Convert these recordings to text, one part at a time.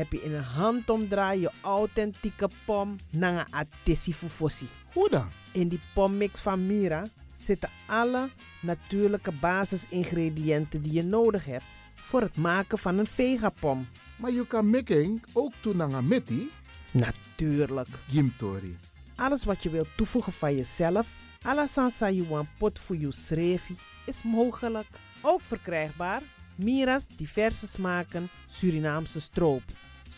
heb je in een handomdraai je authentieke pom naar een atesi fufosi. Hoe dan? In die pommix van Mira zitten alle natuurlijke basisingrediënten die je nodig hebt voor het maken van een vegapom. Maar je kan making ook toe naar een meti. Natuurlijk. Gimtori. Alles wat je wilt toevoegen van jezelf, alla sansa you pot voor je schreefie, is mogelijk. Ook verkrijgbaar Mira's diverse smaken Surinaamse stroop.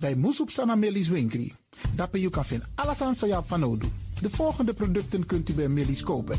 Bij Moesop Sana Melis Winkri. Daarbij kan vinden alles aan Sayap van. De volgende producten kunt u bij Melis kopen.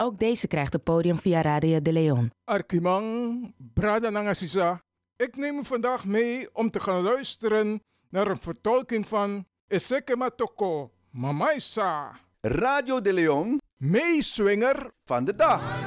Ook deze krijgt het podium via Radio de Leon. Arkimang, Brada Nangasisa. Ik neem u vandaag mee om te gaan luisteren naar een vertolking van Eseke Matoko, Mamaisa. Radio de Leon, meeswinger van de dag.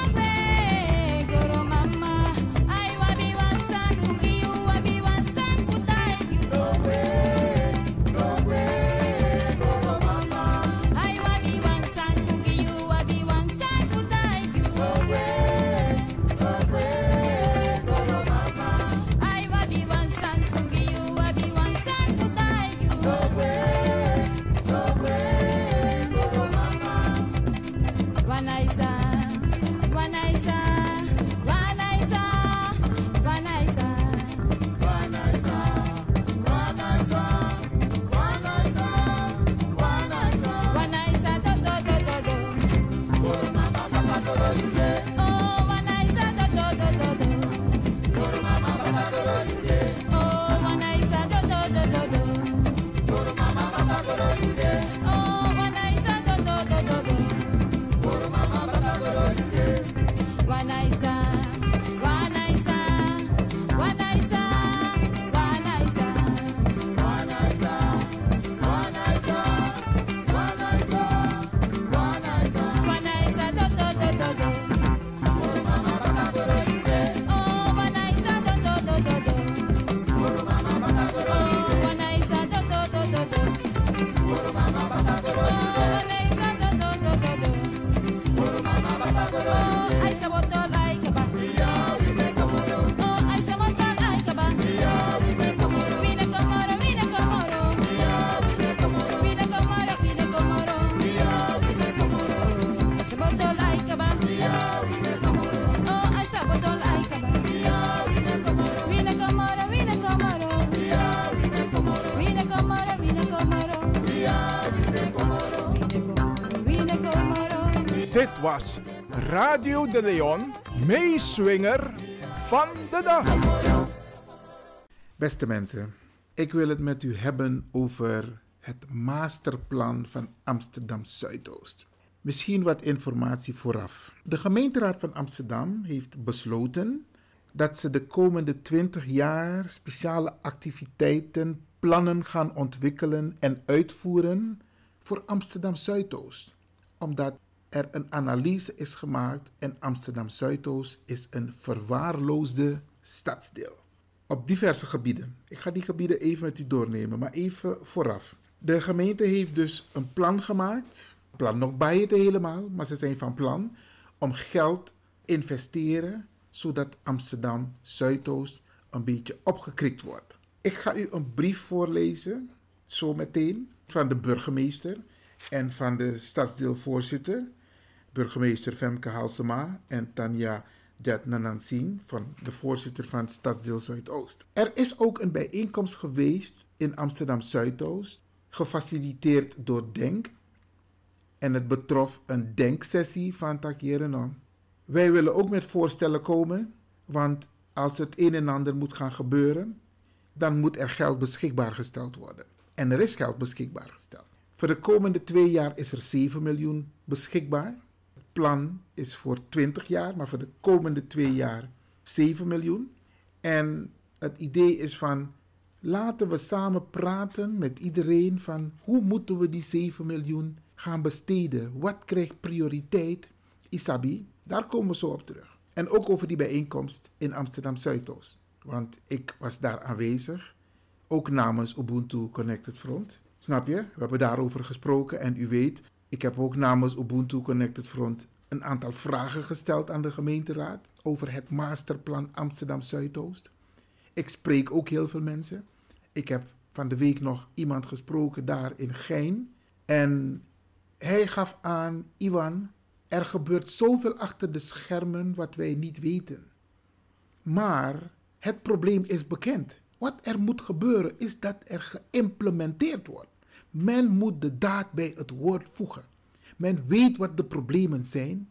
Was Radio de Leon, meeswinger van de dag. Beste mensen, ik wil het met u hebben over het masterplan van Amsterdam Zuidoost. Misschien wat informatie vooraf. De gemeenteraad van Amsterdam heeft besloten dat ze de komende 20 jaar speciale activiteiten, plannen gaan ontwikkelen en uitvoeren voor Amsterdam Zuidoost. Omdat er een analyse is gemaakt en Amsterdam Zuidoost is een verwaarloosde stadsdeel. Op diverse gebieden. Ik ga die gebieden even met u doornemen, maar even vooraf. De gemeente heeft dus een plan gemaakt. Plan nog bij het helemaal, maar ze zijn van plan om geld investeren zodat Amsterdam Zuidoost een beetje opgekrikt wordt. Ik ga u een brief voorlezen, zometeen, van de burgemeester en van de stadsdeelvoorzitter, burgemeester Femke Halsema en Tanja Jatnanansing, van de voorzitter van Stadsdeel Zuidoost. Er is ook een bijeenkomst geweest in Amsterdam Zuidoost, gefaciliteerd door Denk. En het betrof een denksessie van Takjerenom. Wij willen ook met voorstellen komen, want als het een en ander moet gaan gebeuren, dan moet er geld beschikbaar gesteld worden. En er is geld beschikbaar gesteld. Voor de komende twee jaar is er 7 miljoen beschikbaar. Plan is voor 20 jaar, maar voor de komende twee jaar 7 miljoen. En het idee is van laten we samen praten met iedereen van hoe moeten we die 7 miljoen gaan besteden? Wat krijgt prioriteit? Isabi, daar komen we zo op terug. En ook over die bijeenkomst in Amsterdam Zuidoost. Want ik was daar aanwezig, ook namens Ubuntu Connected Front. Snap je? We hebben daarover gesproken en u weet, ik heb ook namens Ubuntu Connected Front een aantal vragen gesteld aan de gemeenteraad over het masterplan Amsterdam Zuidoost. Ik spreek ook heel veel mensen. Ik heb van de week nog iemand gesproken daar in Gein. En hij gaf aan, Iwan, er gebeurt zoveel achter de schermen wat wij niet weten. Maar het probleem is bekend. Wat er moet gebeuren is dat er geïmplementeerd wordt. Men moet de daad bij het woord voegen. Men weet wat de problemen zijn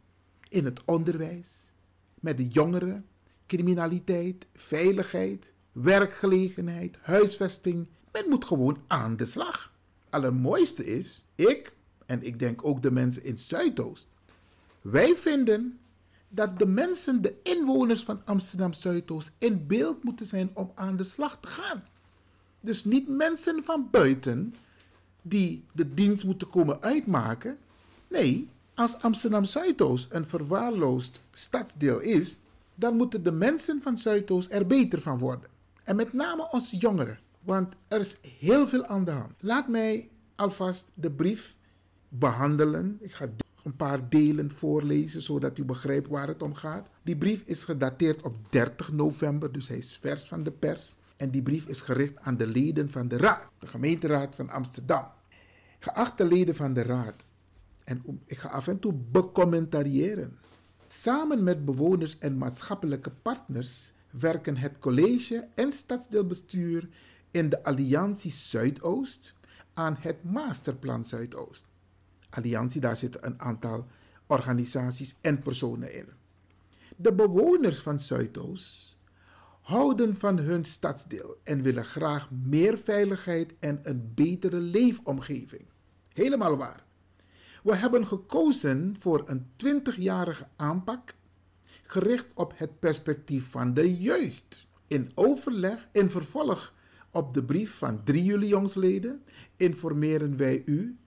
in het onderwijs, met de jongeren, criminaliteit, veiligheid, werkgelegenheid, huisvesting. Men moet gewoon aan de slag. Allermooiste is, ik en ik denk ook de mensen in Zuidoost, wij vinden dat de mensen, de inwoners van Amsterdam Zuidoost, in beeld moeten zijn om aan de slag te gaan. Dus niet mensen van buiten die de dienst moeten komen uitmaken. Nee, als Amsterdam Zuidoost een verwaarloosd stadsdeel is, dan moeten de mensen van Zuidoost er beter van worden. En met name onze jongeren, want er is heel veel aan de hand. Laat mij alvast de brief behandelen. Ik ga een paar delen voorlezen, zodat u begrijpt waar het om gaat. Die brief is gedateerd op 30 november, dus hij is vers van de pers. En die brief is gericht aan de leden van de Raad, de gemeenteraad van Amsterdam. Geachte leden van de Raad, en ik ga af en toe becommentariëren. Samen met bewoners en maatschappelijke partners werken het college en stadsdeelbestuur in de Alliantie Zuidoost aan het Masterplan Zuidoost. Alliantie, daar zitten een aantal organisaties en personen in. De bewoners van Zuidoost houden van hun stadsdeel en willen graag meer veiligheid en een betere leefomgeving. Helemaal waar. We hebben gekozen voor een 20-jarige aanpak gericht op het perspectief van de jeugd. In overleg, in vervolg op de brief van drie jullie jongsleden, informeren wij u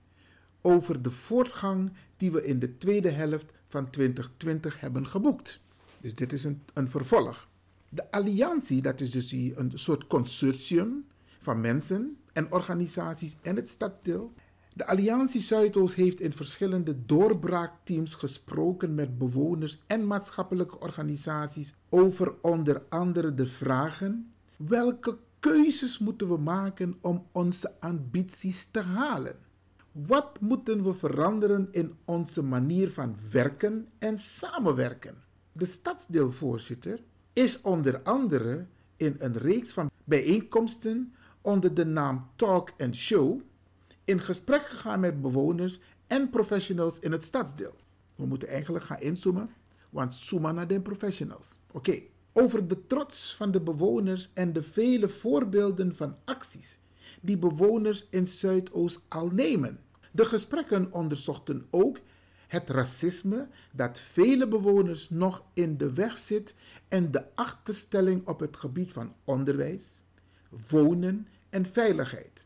over de voortgang die we in de tweede helft van 2020 hebben geboekt. Dus dit is een, een vervolg. De alliantie, dat is dus een soort consortium van mensen en organisaties en het stadsdeel. De Alliantie Zuidoost heeft in verschillende doorbraakteams gesproken met bewoners en maatschappelijke organisaties over onder andere de vragen: welke keuzes moeten we maken om onze ambities te halen? Wat moeten we veranderen in onze manier van werken en samenwerken? De stadsdeelvoorzitter is onder andere in een reeks van bijeenkomsten onder de naam Talk and Show in gesprek gegaan met bewoners en professionals in het stadsdeel. We moeten eigenlijk gaan inzoomen, want zooma naar de professionals. Oké, over de trots van de bewoners en de vele voorbeelden van acties die bewoners in Zuidoost al nemen. De gesprekken onderzochten ook het racisme dat vele bewoners nog in de weg zit en de achterstelling op het gebied van onderwijs, wonen en veiligheid.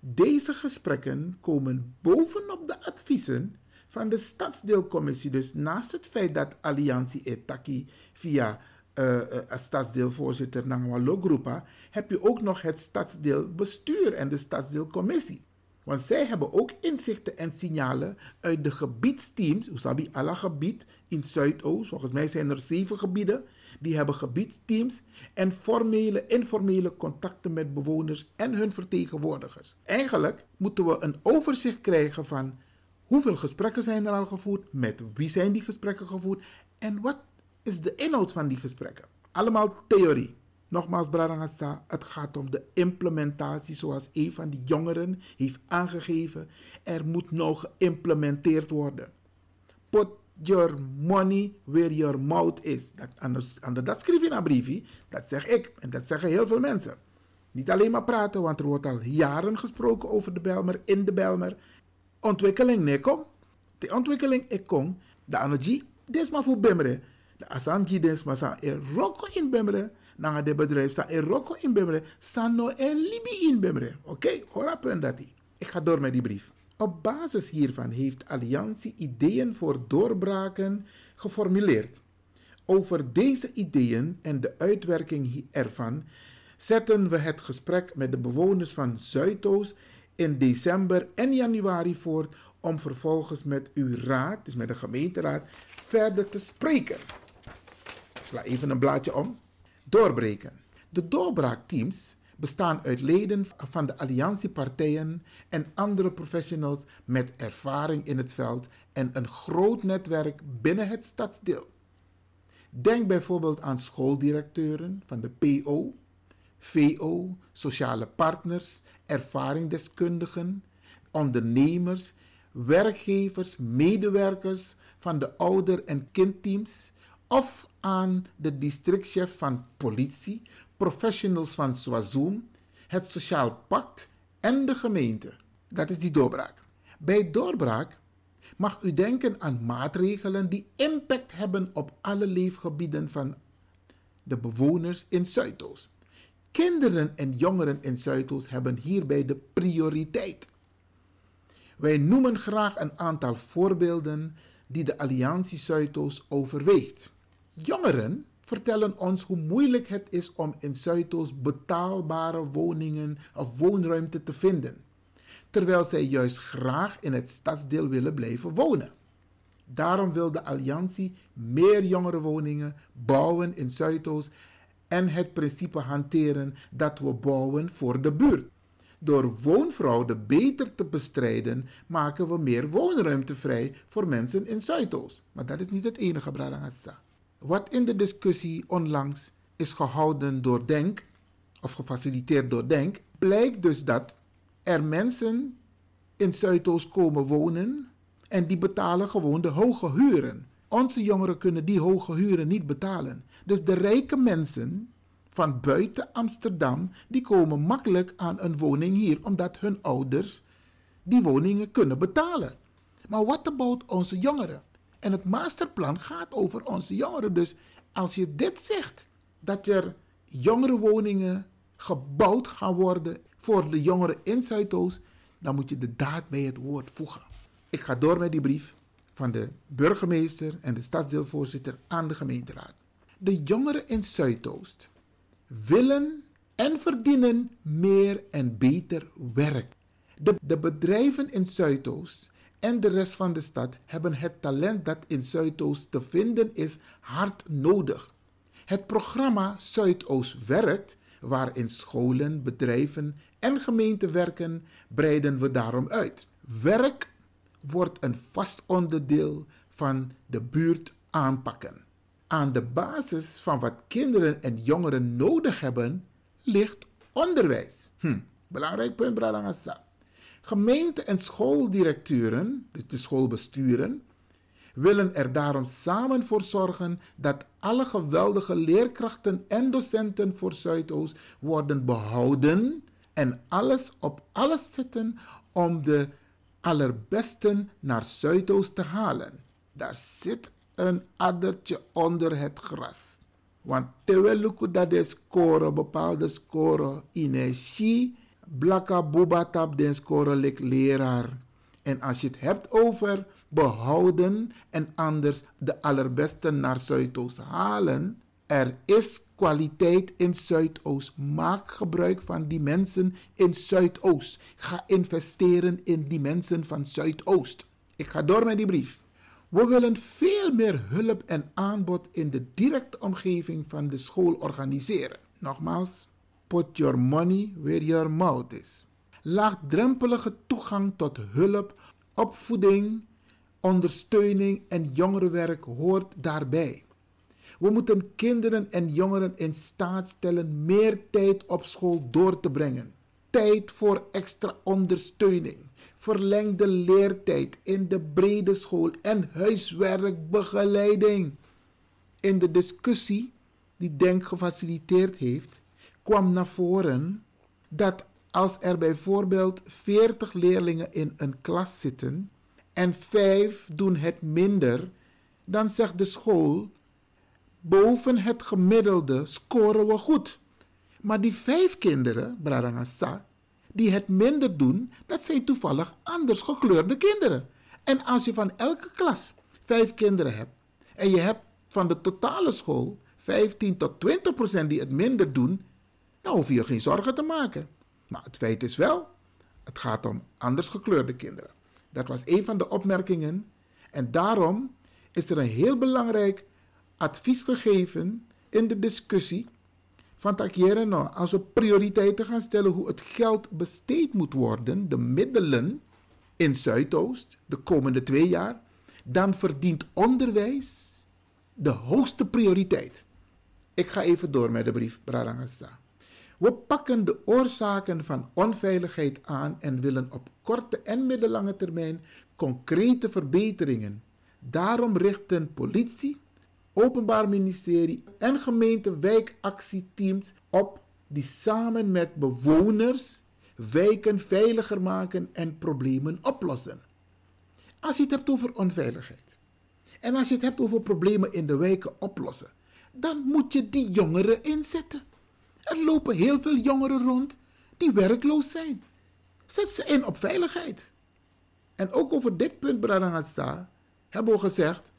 Deze gesprekken komen bovenop de adviezen van de stadsdeelcommissie. Dus naast het feit dat Alliantie Etaki via uh, stadsdeelvoorzitter Nangwalo Groepa, heb je ook nog het stadsdeelbestuur en de stadsdeelcommissie. Want zij hebben ook inzichten en signalen uit de gebiedsteams, Usabi alla gebied in Zuidoost. Volgens mij zijn er zeven gebieden. Die hebben gebiedsteams en formele, informele contacten met bewoners en hun vertegenwoordigers. Eigenlijk moeten we een overzicht krijgen van hoeveel gesprekken zijn er al gevoerd, met wie zijn die gesprekken gevoerd en wat is de inhoud van die gesprekken. Allemaal theorie. Nogmaals, Bradangasa, het gaat om de implementatie zoals een van die jongeren heeft aangegeven. Er moet nog geïmplementeerd worden. Put your money where your mouth is. Dat, anders, anders, dat in een briefje. Dat zeg ik en dat zeggen heel veel mensen. Niet alleen maar praten, want er wordt al jaren gesproken over de Belmer, in de Belmer. Ontwikkeling, nee, kom. De ontwikkeling, ik kom. De energie, dit is maar voor Bemre. De Asanji, dit is maar zo. in Bemre na de bedrijf sta in Rocco in Bemre, Sano en Libi in Bemre. Oké, hoor Ik ga door met die brief. Op basis hiervan heeft Alliantie ideeën voor doorbraken geformuleerd. Over deze ideeën en de uitwerking ervan zetten we het gesprek met de bewoners van Zuidoost in december en januari voort om vervolgens met uw raad, dus met de gemeenteraad, verder te spreken. Ik sla even een blaadje om doorbreken. De doorbraakteams bestaan uit leden van de alliantiepartijen en andere professionals met ervaring in het veld en een groot netwerk binnen het stadsdeel. Denk bijvoorbeeld aan schooldirecteuren van de PO, VO, sociale partners, ervaringsdeskundigen, ondernemers, werkgevers, medewerkers van de ouder- en kindteams of aan de districtchef van politie, professionals van Swazoom, het Sociaal Pact en de gemeente. Dat is die doorbraak. Bij doorbraak mag u denken aan maatregelen die impact hebben op alle leefgebieden van de bewoners in Zuidoost. Kinderen en jongeren in Zuidoost hebben hierbij de prioriteit. Wij noemen graag een aantal voorbeelden die de Alliantie Zuidoost overweegt. Jongeren vertellen ons hoe moeilijk het is om in Zuidoost betaalbare woningen of woonruimte te vinden, terwijl zij juist graag in het stadsdeel willen blijven wonen. Daarom wil de Alliantie meer jongerenwoningen bouwen in Zuidoost en het principe hanteren dat we bouwen voor de buurt. Door woonfraude beter te bestrijden, maken we meer woonruimte vrij voor mensen in Zuidoost. Maar dat is niet het enige, Bradangatsa. Wat in de discussie onlangs is gehouden door Denk, of gefaciliteerd door Denk, blijkt dus dat er mensen in Zuidoost komen wonen en die betalen gewoon de hoge huren. Onze jongeren kunnen die hoge huren niet betalen. Dus de rijke mensen van buiten Amsterdam, die komen makkelijk aan een woning hier, omdat hun ouders die woningen kunnen betalen. Maar wat about onze jongeren? En het masterplan gaat over onze jongeren. Dus als je dit zegt, dat er jongerenwoningen gebouwd gaan worden voor de jongeren in Zuidoost, dan moet je de daad bij het woord voegen. Ik ga door met die brief van de burgemeester en de stadsdeelvoorzitter aan de gemeenteraad. De jongeren in Zuidoost willen en verdienen meer en beter werk. De, de bedrijven in Zuidoost en de rest van de stad hebben het talent dat in Zuidoost te vinden is hard nodig. Het programma Zuidoost werkt, waarin scholen, bedrijven en gemeenten werken, breiden we daarom uit. Werk wordt een vast onderdeel van de buurt aanpakken. Aan de basis van wat kinderen en jongeren nodig hebben, ligt onderwijs. Hm, belangrijk punt, Bradangasa. Gemeente- en schooldirecteuren, de schoolbesturen, willen er daarom samen voor zorgen dat alle geweldige leerkrachten en docenten voor Zuidoost worden behouden en alles op alles zetten om de allerbesten naar Zuidoost te halen. Daar zit een addertje onder het gras. Want terwijl dat de score, bepaalde score, energie, blakka bubatap den score lik leraar. En als je het hebt over behouden en anders de allerbeste naar Zuidoost halen, er is kwaliteit in Zuidoost. Maak gebruik van die mensen in Zuidoost. Ga investeren in die mensen van Zuidoost. Ik ga door met die brief. We willen veel meer hulp en aanbod in de directe omgeving van de school organiseren. Nogmaals, put your money where your mouth is. Laagdrempelige toegang tot hulp, opvoeding, ondersteuning en jongerenwerk hoort daarbij. We moeten kinderen en jongeren in staat stellen meer tijd op school door te brengen. Tijd voor extra ondersteuning, verlengde leertijd in de brede school en huiswerkbegeleiding. In de discussie die Denk gefaciliteerd heeft, kwam naar voren dat als er bijvoorbeeld 40 leerlingen in een klas zitten en 5 doen het minder, dan zegt de school: boven het gemiddelde scoren we goed. Maar die vijf kinderen, Bradangasa, die het minder doen, dat zijn toevallig anders gekleurde kinderen. En als je van elke klas vijf kinderen hebt en je hebt van de totale school 15 tot 20 procent die het minder doen, dan hoef je je geen zorgen te maken. Maar het feit is wel, het gaat om anders gekleurde kinderen. Dat was een van de opmerkingen. En daarom is er een heel belangrijk advies gegeven in de discussie van Takiere nou, als we prioriteiten gaan stellen hoe het geld besteed moet worden, de middelen in Zuidoost de komende twee jaar, dan verdient onderwijs de hoogste prioriteit. Ik ga even door met de brief Brarangasa. We pakken de oorzaken van onveiligheid aan en willen op korte en middellange termijn concrete verbeteringen. Daarom richten politie, Openbaar Ministerie en gemeente wijkactieteams op die samen met bewoners wijken veiliger maken en problemen oplossen. Als je het hebt over onveiligheid en als je het hebt over problemen in de wijken oplossen, dan moet je die jongeren inzetten. Er lopen heel veel jongeren rond die werkloos zijn. Zet ze in op veiligheid. En ook over dit punt, Bradangatsa, hebben we gezegd,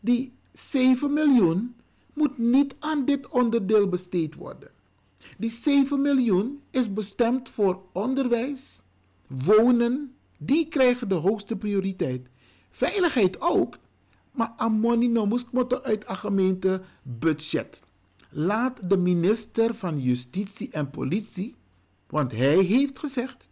die 7 miljoen moet niet aan dit onderdeel besteed worden. Die 7 miljoen is bestemd voor onderwijs, wonen, die krijgen de hoogste prioriteit. Veiligheid ook, maar amoni no moest uit een gemeente budget. Laat de minister van Justitie en Politie, want hij heeft gezegd: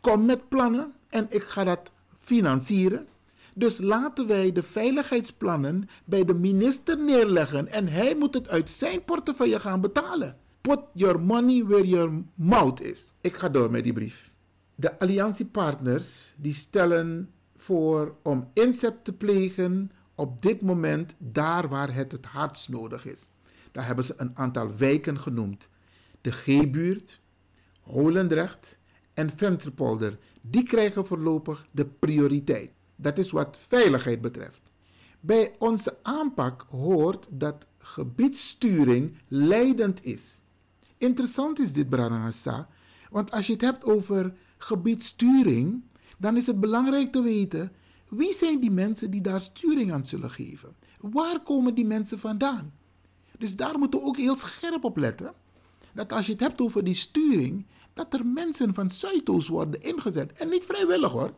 kom met plannen en ik ga dat financieren. Dus laten wij de veiligheidsplannen bij de minister neerleggen en hij moet het uit zijn portefeuille gaan betalen. Put your money where your mouth is. Ik ga door met die brief. De alliantiepartners die stellen voor om inzet te plegen op dit moment daar waar het het hardst nodig is. Daar hebben ze een aantal wijken genoemd. De G-buurt, Holendrecht en Venterpolder. Die krijgen voorlopig de prioriteit. Dat is wat veiligheid betreft. Bij onze aanpak hoort dat gebiedssturing leidend is. Interessant is dit, Branagasa, want als je het hebt over gebiedssturing, dan is het belangrijk te weten wie zijn die mensen die daar sturing aan zullen geven. Waar komen die mensen vandaan? Dus daar moeten we ook heel scherp op letten. Dat als je het hebt over die sturing, dat er mensen van Zuidoost worden ingezet. En niet vrijwillig hoor.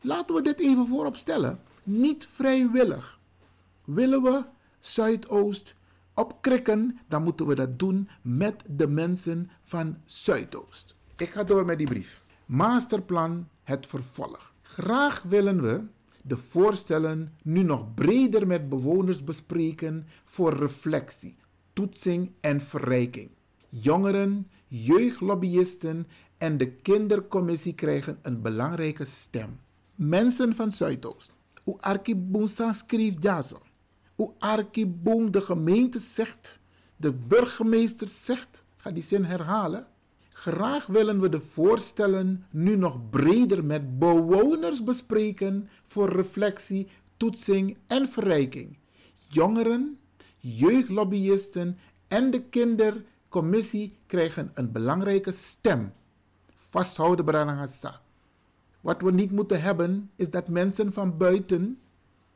Laten we dit even voorop stellen. Niet vrijwillig. Willen we Zuidoost opkrikken, dan moeten we dat doen met de mensen van Zuidoost. Ik ga door met die brief. Masterplan, het vervolg. Graag willen we de voorstellen nu nog breder met bewoners bespreken voor reflectie, toetsing en verrijking. Jongeren, jeugdlobbyisten en de kindercommissie krijgen een belangrijke stem. Mensen van Zuidoost, Hoe Arkiboom schreef ja zo. Hoe Arkiboom de gemeente zegt, de burgemeester zegt, ga die zin herhalen. Graag willen we de voorstellen nu nog breder met bewoners bespreken voor reflectie, toetsing en verrijking. Jongeren, jeugdlobbyisten en de kindercommissie krijgen een belangrijke stem. Vasthouden, Branagasa. Wat we niet moeten hebben, is dat mensen van buiten,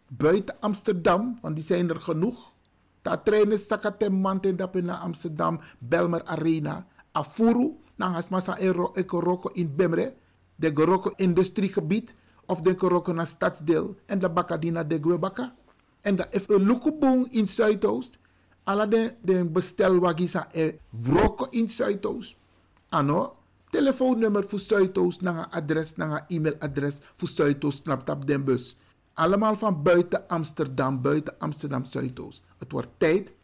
buiten Amsterdam, want die zijn er genoeg. Dat trainen Sakatemant in naar Amsterdam, Belmer Arena, Afuru, Nangas Massa Ekoroko in Bemre, de Goroko industriegebied, of de Goroko naar stadsdeel, en de Bakadina de Gwebaka. En is een lukeboom in Zuidoost. Alla de, de bestelwagis e broko in Zuidoost. Ano, telefoonnummer voor Zuidoost, naar adres, naar e-mailadres voor Zuidoost, snap op den bus. Allemaal van buiten Amsterdam, buiten Amsterdam Zuidoost. Het wordt tijd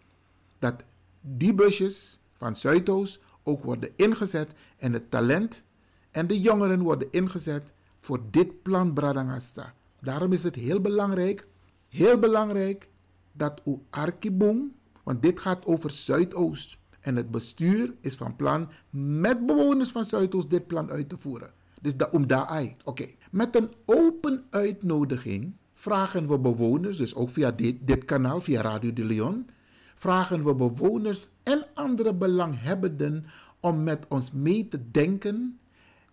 dat die busjes van Zuidoost worden ingezet en het talent en de jongeren worden ingezet voor dit plan Bradangasa. Daarom is het heel belangrijk, heel belangrijk dat u Arkiboom, want dit gaat over Zuidoost. En het bestuur is van plan met bewoners van Zuidoost dit plan uit te voeren. Dus da, om daar Oké. Met een open uitnodiging vragen we bewoners, dus ook via dit, dit kanaal, via Radio de Leon, vragen we bewoners en andere belanghebbenden om met ons mee te denken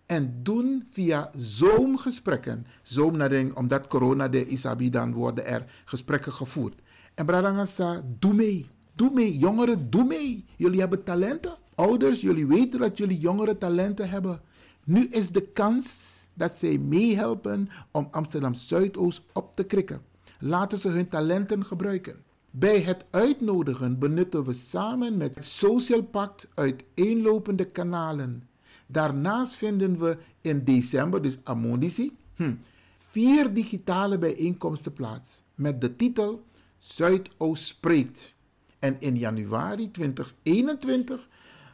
en doen via Zoom-gesprekken. Zoom, omdat corona de Isabi, dan worden er gesprekken gevoerd. En Bradangasa, doe mee. Doe mee, jongeren, doe mee. Jullie hebben talenten. Ouders, jullie weten dat jullie jongeren talenten hebben. Nu is de kans dat zij meehelpen om Amsterdam Zuidoost op te krikken. Laten ze hun talenten gebruiken. Bij het uitnodigen benutten we samen met Social Pact uiteenlopende kanalen. Daarnaast vinden we in december, dus Amondici, hm, vier digitale bijeenkomsten plaats met de titel Zuidoost spreekt. En in januari 2021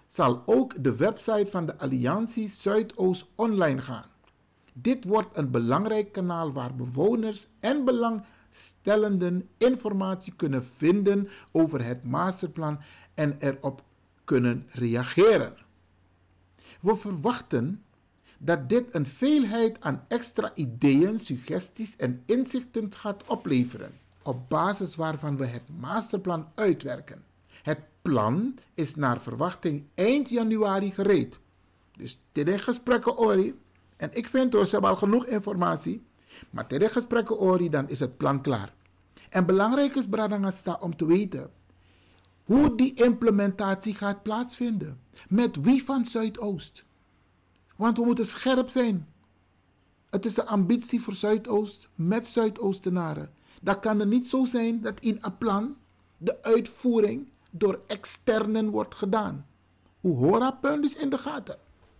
zal ook de website van de Alliantie Zuidoost online gaan. Dit wordt een belangrijk kanaal waar bewoners en belangstellenden informatie kunnen vinden over het masterplan en erop kunnen reageren. We verwachten dat dit een veelheid aan extra ideeën, suggesties en inzichten gaat opleveren, op basis waarvan we het masterplan uitwerken. Het plan is naar verwachting eind januari gereed. Dus dit gesprekken, Ori, en ik vind door ze hebben al genoeg informatie. Maar tijdens gesprekken ori, dan is het plan klaar. En belangrijk is, Bradangasta, om te weten hoe die implementatie gaat plaatsvinden. Met wie van Zuidoost. Want we moeten scherp zijn. Het is een ambitie voor Zuidoost met Zuidoostenaren. Dat kan er niet zo zijn dat in een plan de uitvoering door externen wordt gedaan. Hoe punt is in de gaten.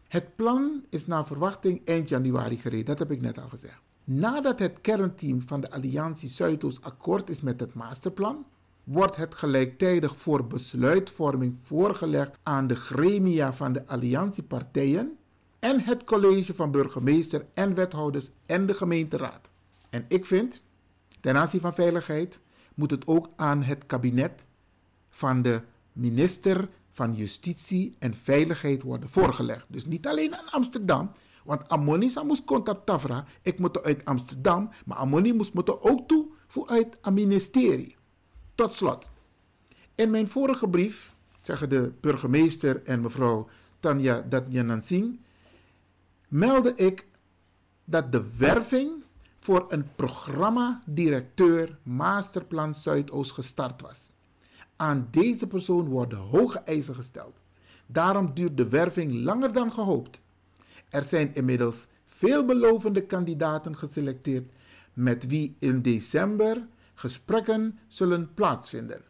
Het plan is naar verwachting eind januari gereed, dat heb ik net al gezegd. Nadat het kernteam van de Alliantie Zuidoost akkoord is met het masterplan, wordt het gelijktijdig voor besluitvorming voorgelegd aan de gremia van de alliantiepartijen en het college van burgemeester en wethouders en de gemeenteraad. En ik vind, ten aanzien van veiligheid, moet het ook aan het kabinet van de minister van Justitie en Veiligheid worden voorgelegd. Dus niet alleen aan Amsterdam, want Ammoni moest contact tafra. Ik moet uit Amsterdam, maar Ammoni moest moeten ook toe voor uit het ministerie. Tot slot. In mijn vorige brief zeggen de burgemeester en mevrouw Tanja Datjanansing, meldde ik dat de werving voor een programma-directeur Masterplan Zuidoost gestart was. Aan deze persoon worden hoge eisen gesteld. Daarom duurt de werving langer dan gehoopt. Er zijn inmiddels veelbelovende kandidaten geselecteerd met wie in december gesprekken zullen plaatsvinden.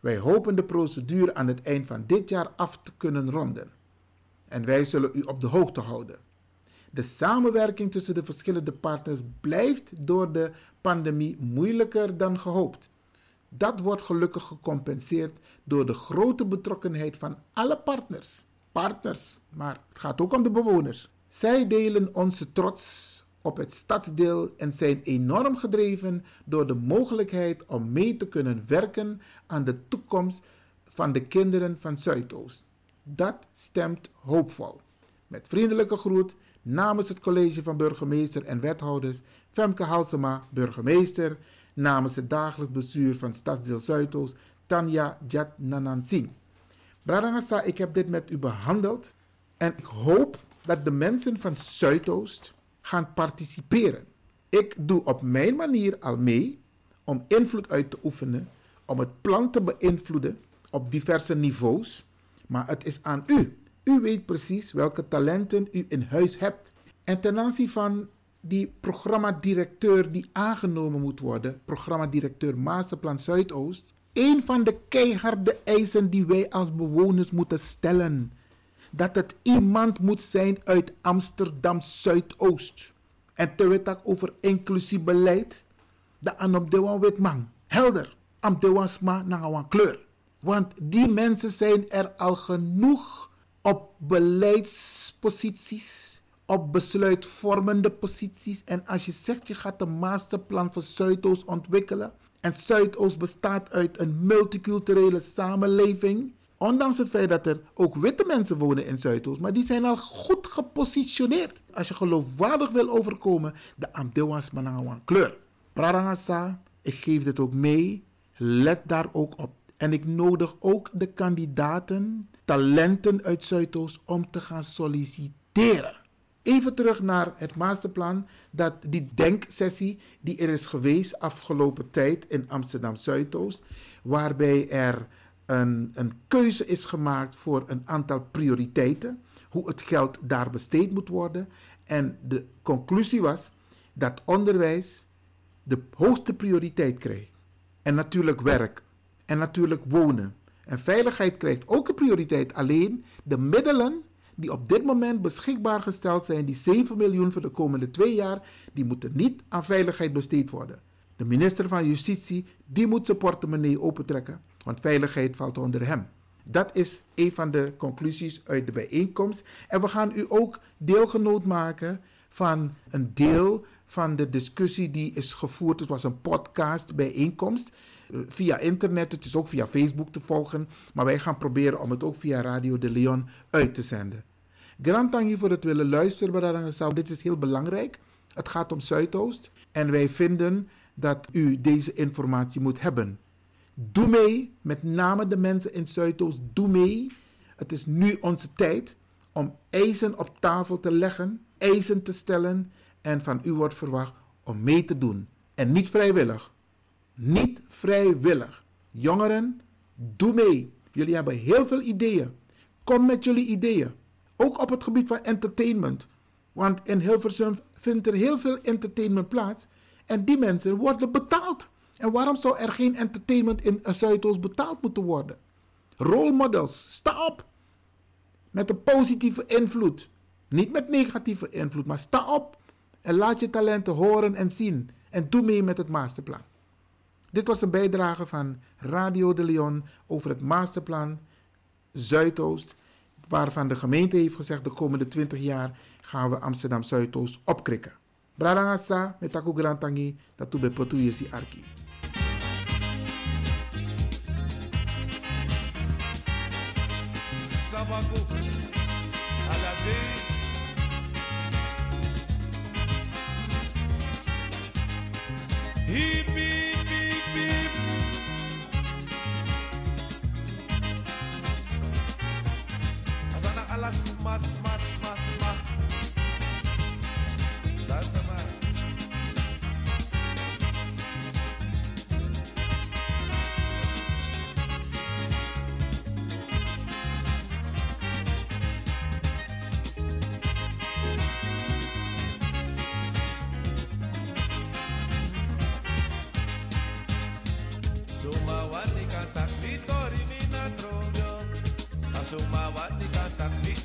Wij hopen de procedure aan het eind van dit jaar af te kunnen ronden. En wij zullen u op de hoogte houden. De samenwerking tussen de verschillende partners blijft door de pandemie moeilijker dan gehoopt. Dat wordt gelukkig gecompenseerd door de grote betrokkenheid van alle partners. Partners, maar het gaat ook om de bewoners. Zij delen onze trots op het stadsdeel en zijn enorm gedreven door de mogelijkheid om mee te kunnen werken aan de toekomst van de kinderen van Zuidoost. Dat stemt hoopvol. Met vriendelijke groet namens het college van burgemeester en wethouders Femke Halsema, burgemeester, namens het dagelijks bestuur van Stadsdeel Zuidoost Tanja Singh. Bradangasa, ik heb dit met u behandeld en ik hoop dat de mensen van Zuidoost gaan participeren. Ik doe op mijn manier al mee om invloed uit te oefenen, om het plan te beïnvloeden op diverse niveaus. Maar het is aan u. U weet precies welke talenten u in huis hebt. En ten aanzien van die programmadirecteur die aangenomen moet worden, programmadirecteur Masterplan Zuidoost, een van de keiharde eisen die wij als bewoners moeten stellen. Dat het iemand moet zijn uit Amsterdam Zuidoost. En te weten over inclusief beleid, dat aan op de wan wit man. Helder, am de wan sma naar kleur. Want die mensen zijn er al genoeg op beleidsposities, op besluitvormende posities. En als je zegt je gaat een masterplan voor Zuidoost ontwikkelen. En Zuidoost bestaat uit een multiculturele samenleving. Ondanks het feit dat er ook witte mensen wonen in Zuidoost, maar die zijn al goed gepositioneerd. Als je geloofwaardig wil overkomen, de Amdewas Manawan kleur. Prarangasa, ik geef dit ook mee. Let daar ook op. En ik nodig ook de kandidaten, talenten uit Zuidoost, om te gaan solliciteren. Even terug naar het masterplan, dat die denksessie die er is geweest afgelopen tijd in Amsterdam Zuidoost, waarbij er een, een keuze is gemaakt voor een aantal prioriteiten, hoe het geld daar besteed moet worden. En de conclusie was dat onderwijs de hoogste prioriteit krijgt. En natuurlijk werk. En natuurlijk wonen. En veiligheid krijgt ook een prioriteit. Alleen de middelen die op dit moment beschikbaar gesteld zijn, die 7 miljoen voor de komende twee jaar, die moeten niet aan veiligheid besteed worden. De minister van Justitie, die moet zijn portemonnee opentrekken, want veiligheid valt onder hem. Dat is een van de conclusies uit de bijeenkomst. En we gaan u ook deelgenoot maken van een deel van de discussie die is gevoerd. Het was een podcast bijeenkomst eh, via internet. Het is ook via Facebook te volgen. Maar wij gaan proberen om het ook via Radio de Leon uit te zenden. Grand dank voor het willen luisteren, Dit is heel belangrijk. Het gaat om Zuidoost. En wij vinden dat u deze informatie moet hebben. Doe mee, met name de mensen in Zuidoost. Doe mee. Het is nu onze tijd om eisen op tafel te leggen, eisen te stellen. En van u wordt verwacht om mee te doen. En niet vrijwillig. Niet vrijwillig. Jongeren, doe mee. Jullie hebben heel veel ideeën. Kom met jullie ideeën. Ook op het gebied van entertainment. Want in Hilversum vindt er heel veel entertainment plaats. En die mensen worden betaald. En waarom zou er geen entertainment in Zuidoost betaald moeten worden? Rolmodels, sta op. Met een positieve invloed. Niet met negatieve invloed, maar sta op. En laat je talenten horen en zien. En doe mee met het masterplan. Dit was een bijdrage van Radio de Leon over het masterplan Zuidoost. Waarvan de gemeente heeft gezegd de komende 20 jaar gaan we Amsterdam Zuidoost opkrikken. Brarangasa met Taku Grantangi, dat toe bij pas beau à laver. Hip, hip, hip, hip. Alas, mas, mas. esta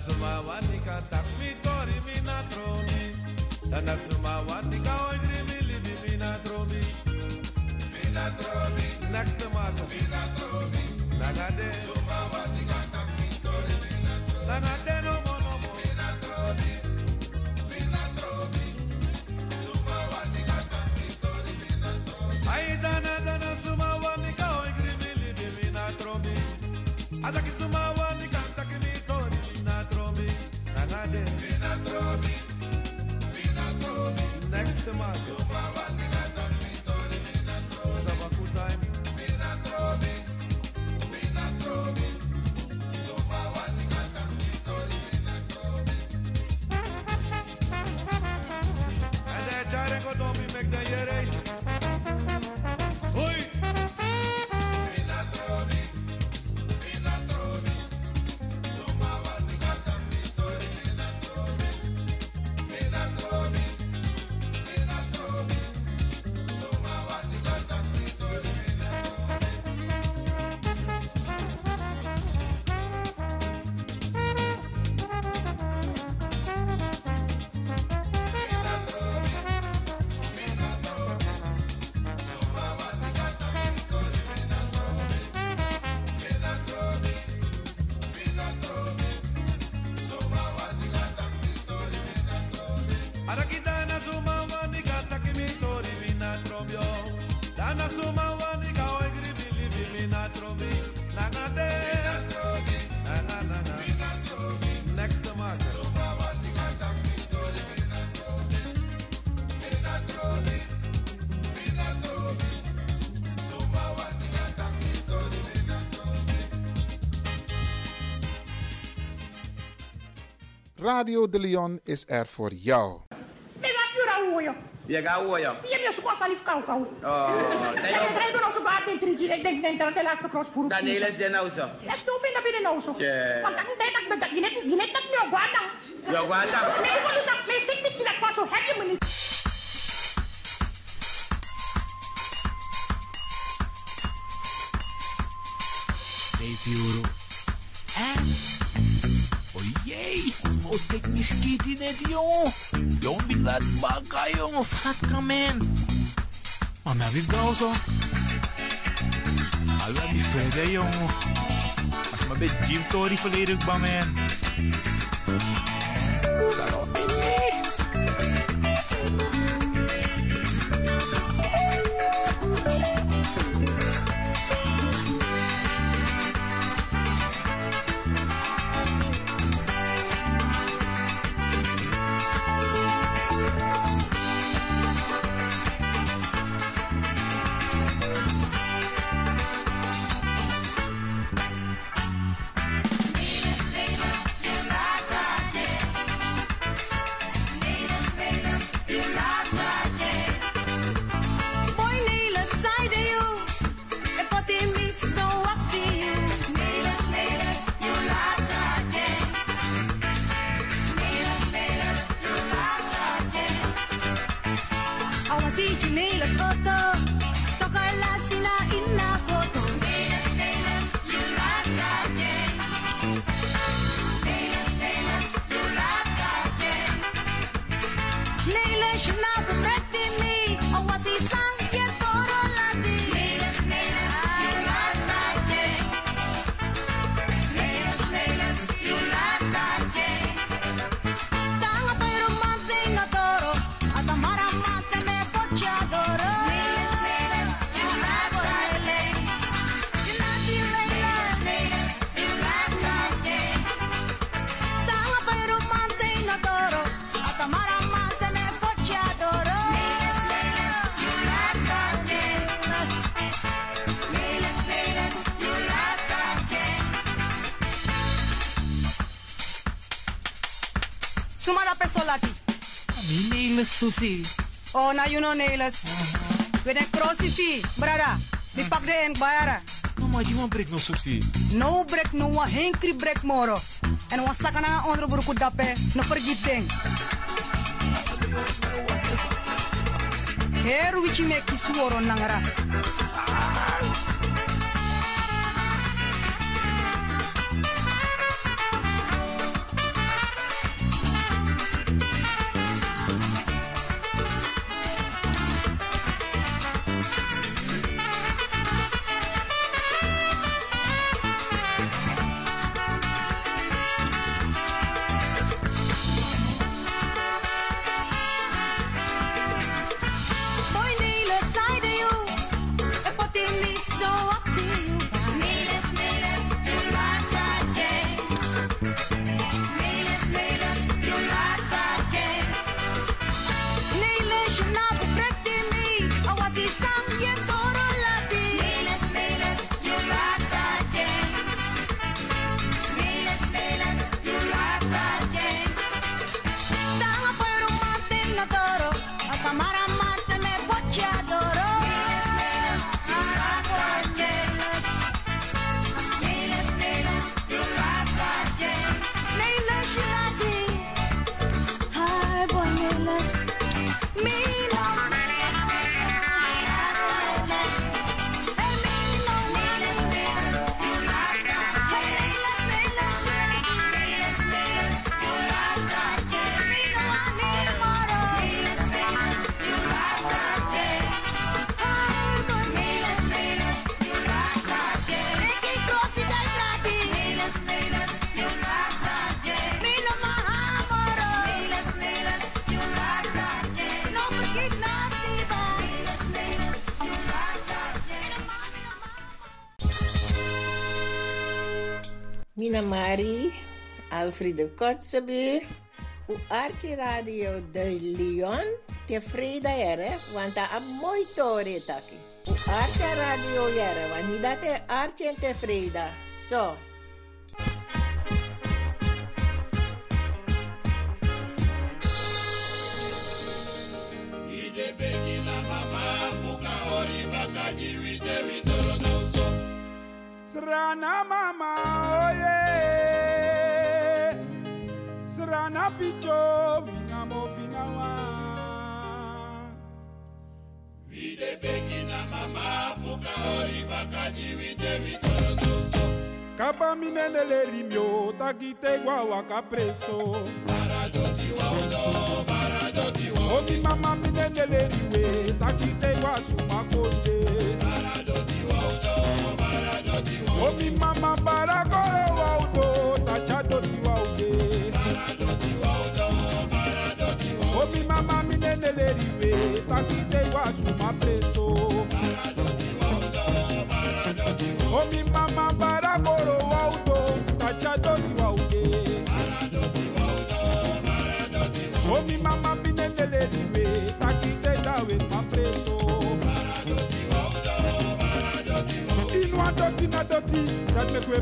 Tanasuma wanika takmi tori mina tromi. Tanasuma wanika oigri mili bi mina tromi. Mina tromi. Next tomato. Mina tromi. Nagade. Suma wanika takmi tori mina tromi. Nagade no mo no mo. Mina tromi. Mina tromi. Suma wanika takmi tori mina tromi. Aida na dana suma wanika oigri mili bi mina tromi. Adaki suma wanika Next to mato. Radio de Leon is er voor jou. Je gaat. Je hebt je zo'n lief kou kou. Oh, En ik rijd nog zo'n baard in trigi. Ik denk, denk dat de laatste crosspoer Dan heel is dit nou zo. Ja, stof in dat binnen nou zo. Want dan denk ik dat je net, je net dat niet op wat dan. Ja, dan? Nee, ik wil dus dat mijn dat zo heb je me niet. Euro. Bakken, jongen. Vat kan in. Maar nou wie gauw zo. Alla die verder, jongen. Als maar bij Jim Tory volledig bij Mi neles, Susie. Oh, na you know neles. We den crossi fi, brada. Mi pak de en bayara. No, maar die man breekt nog Susie. No break no wa henkri break moro. En wa sakana onder buruku dape no pergiting. Heru wichi me kisworo nangara. no Alfredo Kotzebue. O Arte Rádio de Lyon te vrede here want daar 'n mooi torie takkie. O Arte Rádio era, want nie te arte en te. So. Ide mama fuka ori. Srana mama oye. Oh yeah ya na picho wina mofina wa Wide beki na mama fuka ori bakaji wite minene le rimyo takite gwa waka preso. Baradoti wa odo, baradoti wa odo Omi mama minene le riwe takite gwa sumakote Baradoti wa odo, baradoti wa odo Omi mama baradoti teleriwe takite wasu ma preso. omi mama barakoro wa udo tacha doti wa ude. omi mama bine teleriwe takite dawe ma preso. inu adoti na doti dat make we.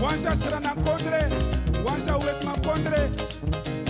Once I said I'm once I wake my pondre,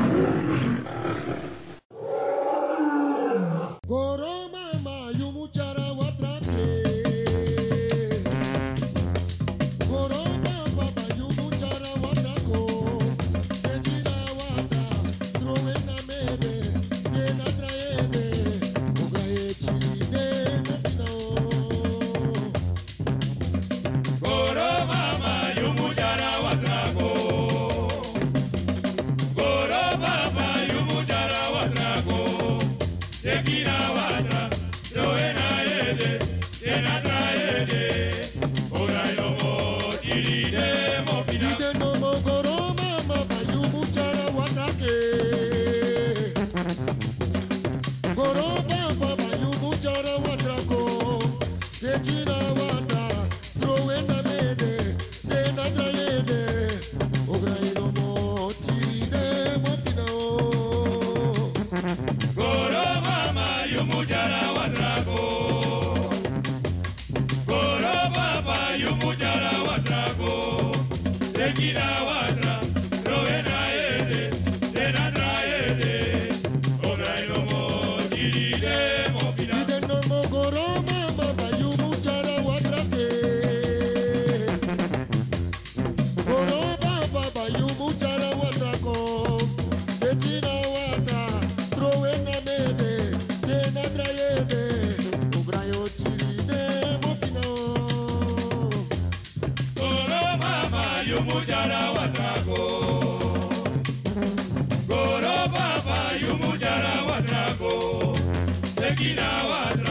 Okinawa.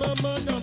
mama na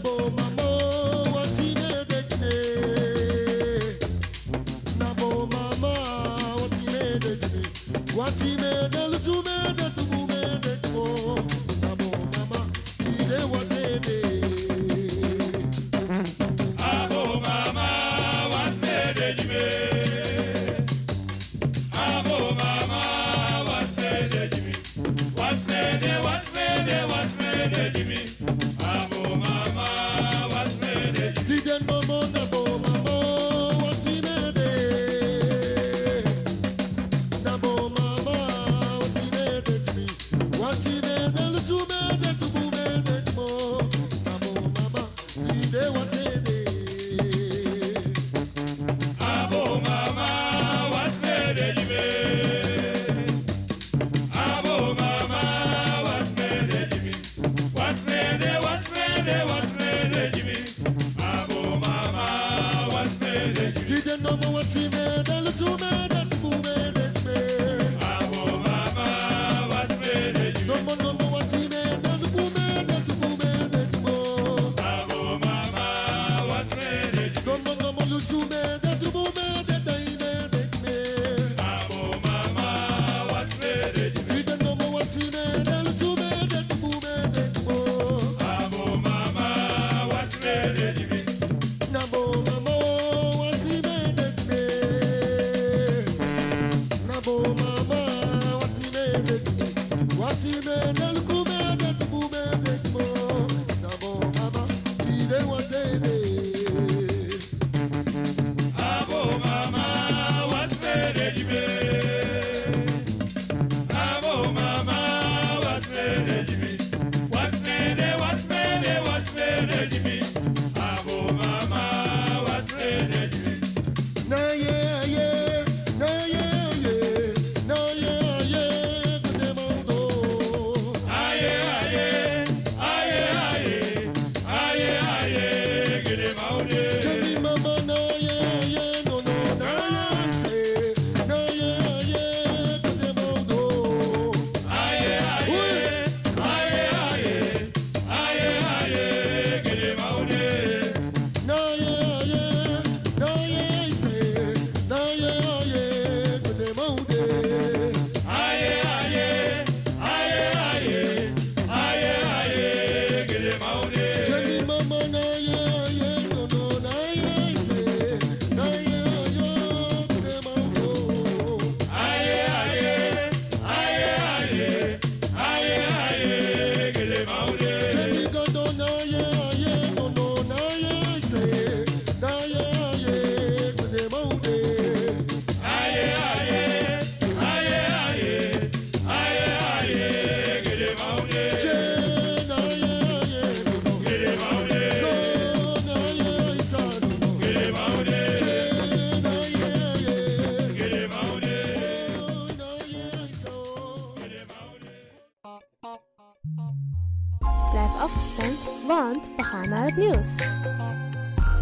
was in it.